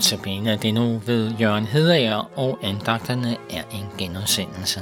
Notabene er det nu ved Jørgen Hedager, og andagterne er en genudsendelse.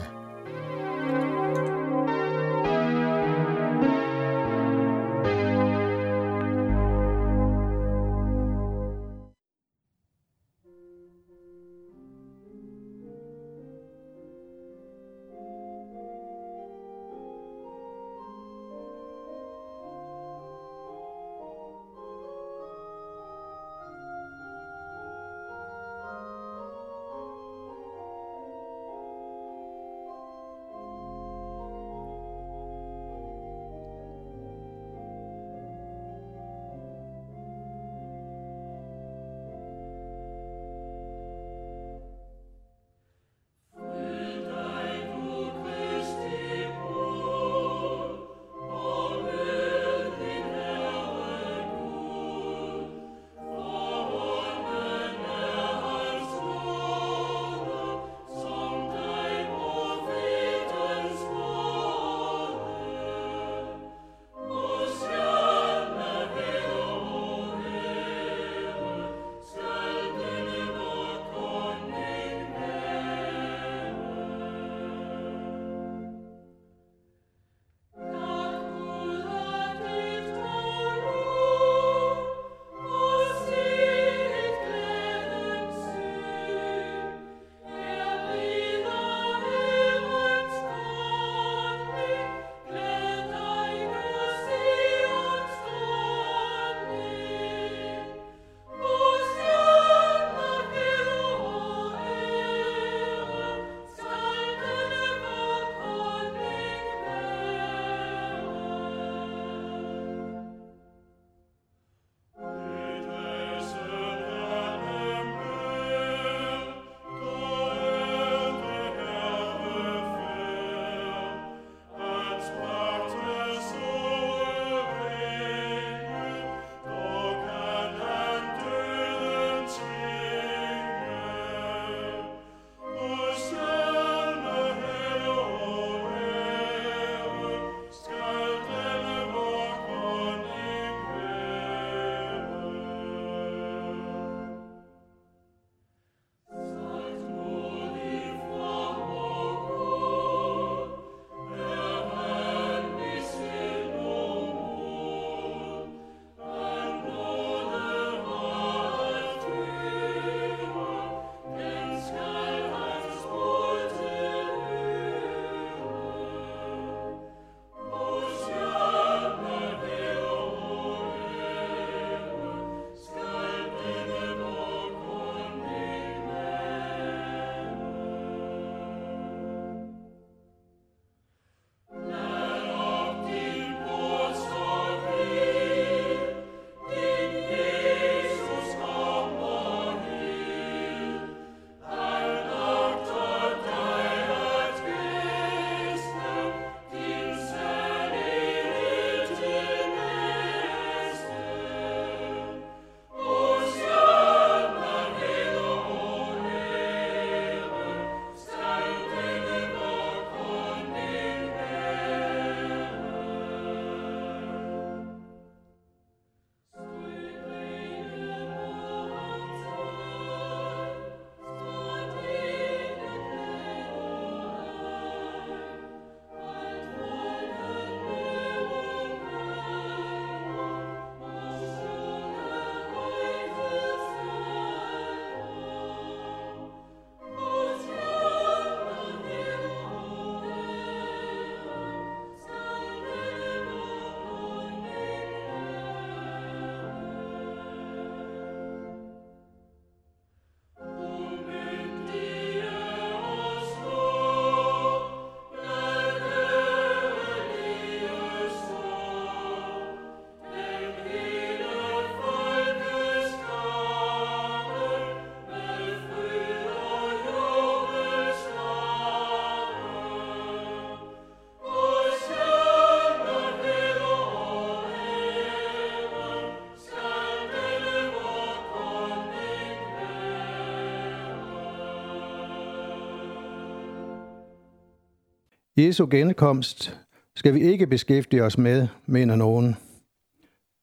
Jesu genkomst skal vi ikke beskæftige os med, mener nogen.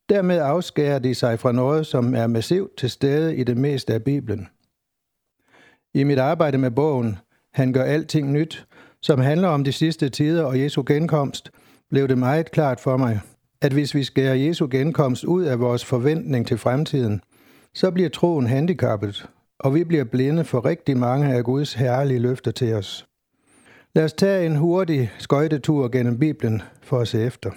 Dermed afskærer de sig fra noget, som er massivt til stede i det meste af Bibelen. I mit arbejde med bogen Han gør alting nyt, som handler om de sidste tider og Jesu genkomst, blev det meget klart for mig, at hvis vi skærer Jesu genkomst ud af vores forventning til fremtiden, så bliver troen handicappet, og vi bliver blinde for rigtig mange af Guds herlige løfter til os. Lad os tage en hurtig skøjtetur gennem Bibelen for at se efter.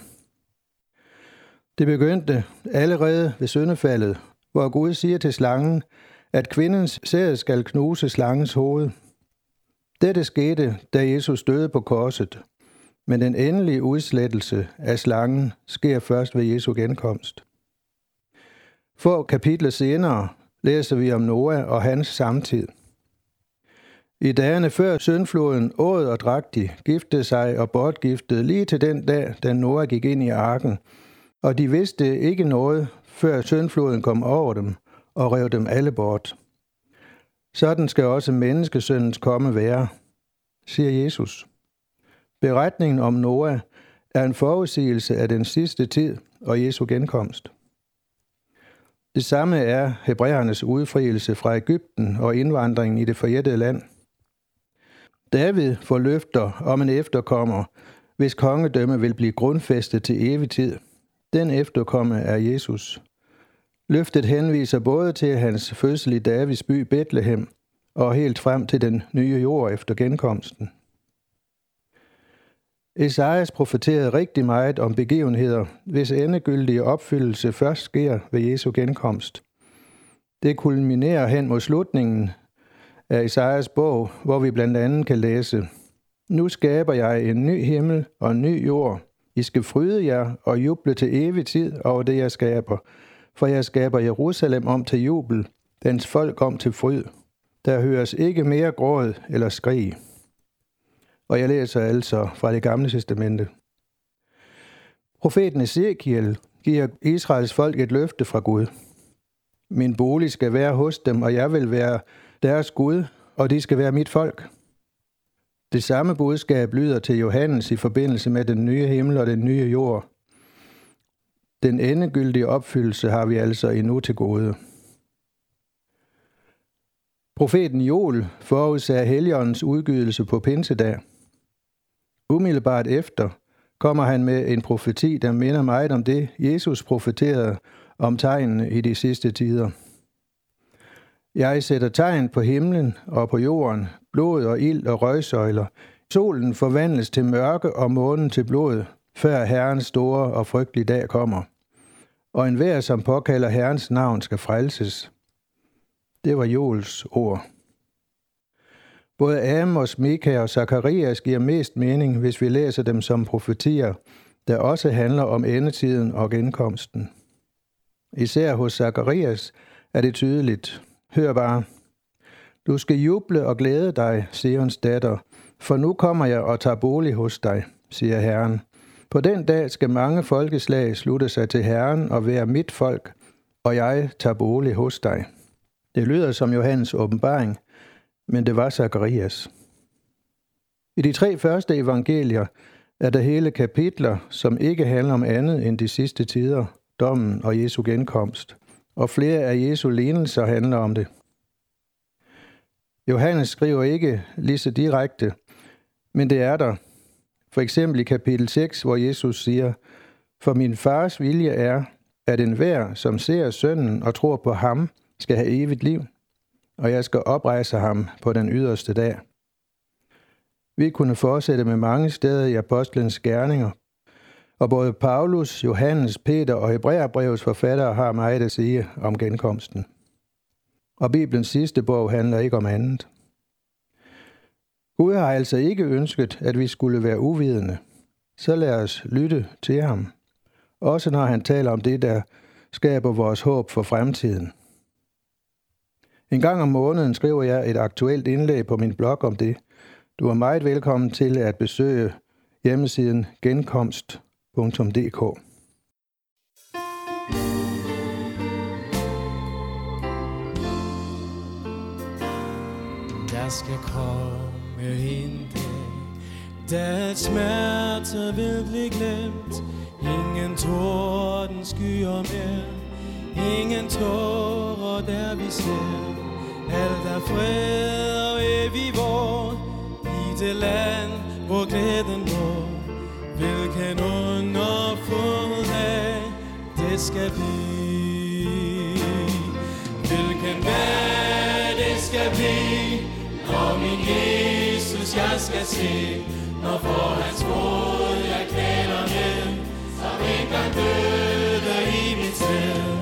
Det begyndte allerede ved syndefaldet, hvor Gud siger til slangen, at kvindens sæd skal knuse slangens hoved. Dette skete, da Jesus døde på korset, men den endelige udslettelse af slangen sker først ved Jesu genkomst. Få kapitler senere læser vi om Noah og hans samtid. I dagene før syndfloden åd og drak de, giftede sig og bortgiftede lige til den dag, da Noah gik ind i arken, og de vidste ikke noget, før syndfloden kom over dem og rev dem alle bort. Sådan skal også menneskesøndens komme være, siger Jesus. Beretningen om Noah er en forudsigelse af den sidste tid og Jesu genkomst. Det samme er hebræernes udfrielse fra Ægypten og indvandringen i det forjættede land. David får løfter om en efterkommer, hvis kongedømme vil blive grundfæstet til evig tid. Den efterkomme er Jesus. Løftet henviser både til hans fødsel i Davids by Bethlehem og helt frem til den nye jord efter genkomsten. Esajas profeterede rigtig meget om begivenheder, hvis endegyldige opfyldelse først sker ved Jesu genkomst. Det kulminerer hen mod slutningen af Isaias bog, hvor vi blandt andet kan læse, Nu skaber jeg en ny himmel og en ny jord. I skal fryde jer og juble til evig tid over det, jeg skaber. For jeg skaber Jerusalem om til jubel, dens folk om til fryd. Der høres ikke mere gråd eller skrig. Og jeg læser altså fra det gamle testamente. Profeten Ezekiel giver Israels folk et løfte fra Gud. Min bolig skal være hos dem, og jeg vil være deres Gud, og de skal være mit folk. Det samme budskab lyder til Johannes i forbindelse med den nye himmel og den nye jord. Den endegyldige opfyldelse har vi altså endnu til gode. Profeten Joel forudsagde Helligåndens udgydelse på Pinsedag. Umiddelbart efter kommer han med en profeti, der minder meget om det, Jesus profeterede om tegnene i de sidste tider. Jeg sætter tegn på himlen og på jorden, blod og ild og røgsøjler. Solen forvandles til mørke og månen til blod, før Herrens store og frygtelige dag kommer. Og enhver, som påkalder Herrens navn, skal frelses. Det var Joels ord. Både Amos, Mika og Zakarias giver mest mening, hvis vi læser dem som profetier, der også handler om endetiden og genkomsten. Især hos Zakarias er det tydeligt. Hør bare. Du skal juble og glæde dig, Sions datter, for nu kommer jeg og tager bolig hos dig, siger Herren. På den dag skal mange folkeslag slutte sig til Herren og være mit folk, og jeg tager bolig hos dig. Det lyder som Johannes åbenbaring, men det var Zakarias. I de tre første evangelier er der hele kapitler, som ikke handler om andet end de sidste tider, dommen og Jesu genkomst, og flere af Jesu lignelser handler om det. Johannes skriver ikke lige så direkte, men det er der. For eksempel i kapitel 6, hvor Jesus siger, For min fars vilje er, at enhver, som ser sønnen og tror på ham, skal have evigt liv, og jeg skal oprejse ham på den yderste dag. Vi kunne fortsætte med mange steder i apostlenes gerninger, og både Paulus, Johannes, Peter og Hebræerbrevets forfattere har meget at sige om genkomsten. Og Bibelens sidste bog handler ikke om andet. Gud har altså ikke ønsket, at vi skulle være uvidende. Så lad os lytte til ham. Også når han taler om det, der skaber vores håb for fremtiden. En gang om måneden skriver jeg et aktuelt indlæg på min blog om det. Du er meget velkommen til at besøge hjemmesiden genkomst.dk. Der skal komme en dag, da smerte vil blive glemt. Ingen torden skyer mere Ingen tårer der vi ser. Alt er fred og evig vor I det land hvor glæden går. Hvilken det skal blive Hvilken dag det skal blive Når min Jesus jeg skal se. Når for hans fod jeg kæler ned så engang døde i mit sted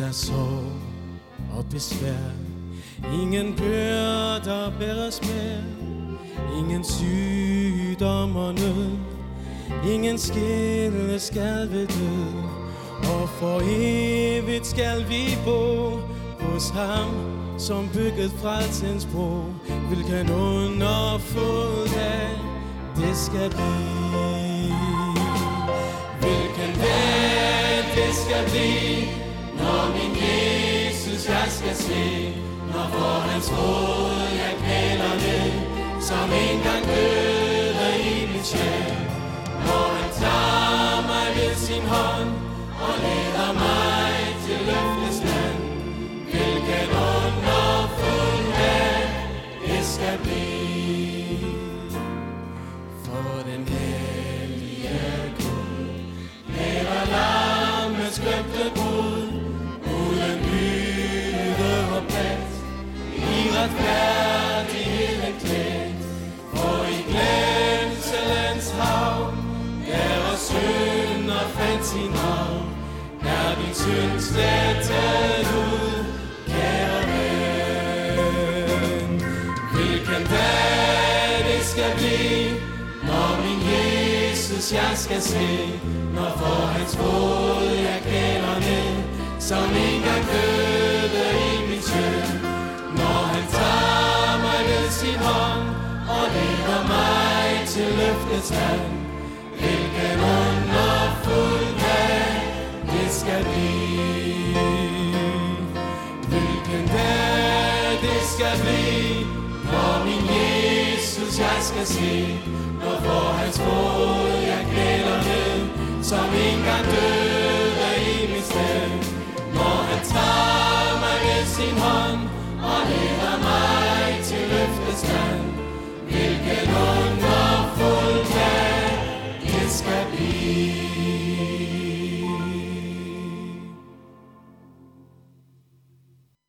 der sorg og besvær. Ingen byrder bæres mere Ingen sygdom og nød. Ingen skille skal ved død. Og for evigt skal vi bo Hos ham, som bygget frelsens bro. Hvilken underfuld dag det skal blive. Hvilken dag det skal blive. Når min Jesus jeg skal se Når for hans fod jeg kæler ned Som engang døde i mit sjæl. Når han tager mig ved sin hånd Og leder Er din ud Kære ven Hvilken dag det skal blive Når min Jesus jeg skal se. Når for hans fod jeg kender ned Som engang døde i min synd Når han tager mig ved sin hånd Og leder mig til løftets land det skal Når min Jesus jeg skal se Når for hans fod jeg kæler ned Som engang døde i mit sted. Når han tager mig ved sin hånd Og leder mig til løftets land Hvilken under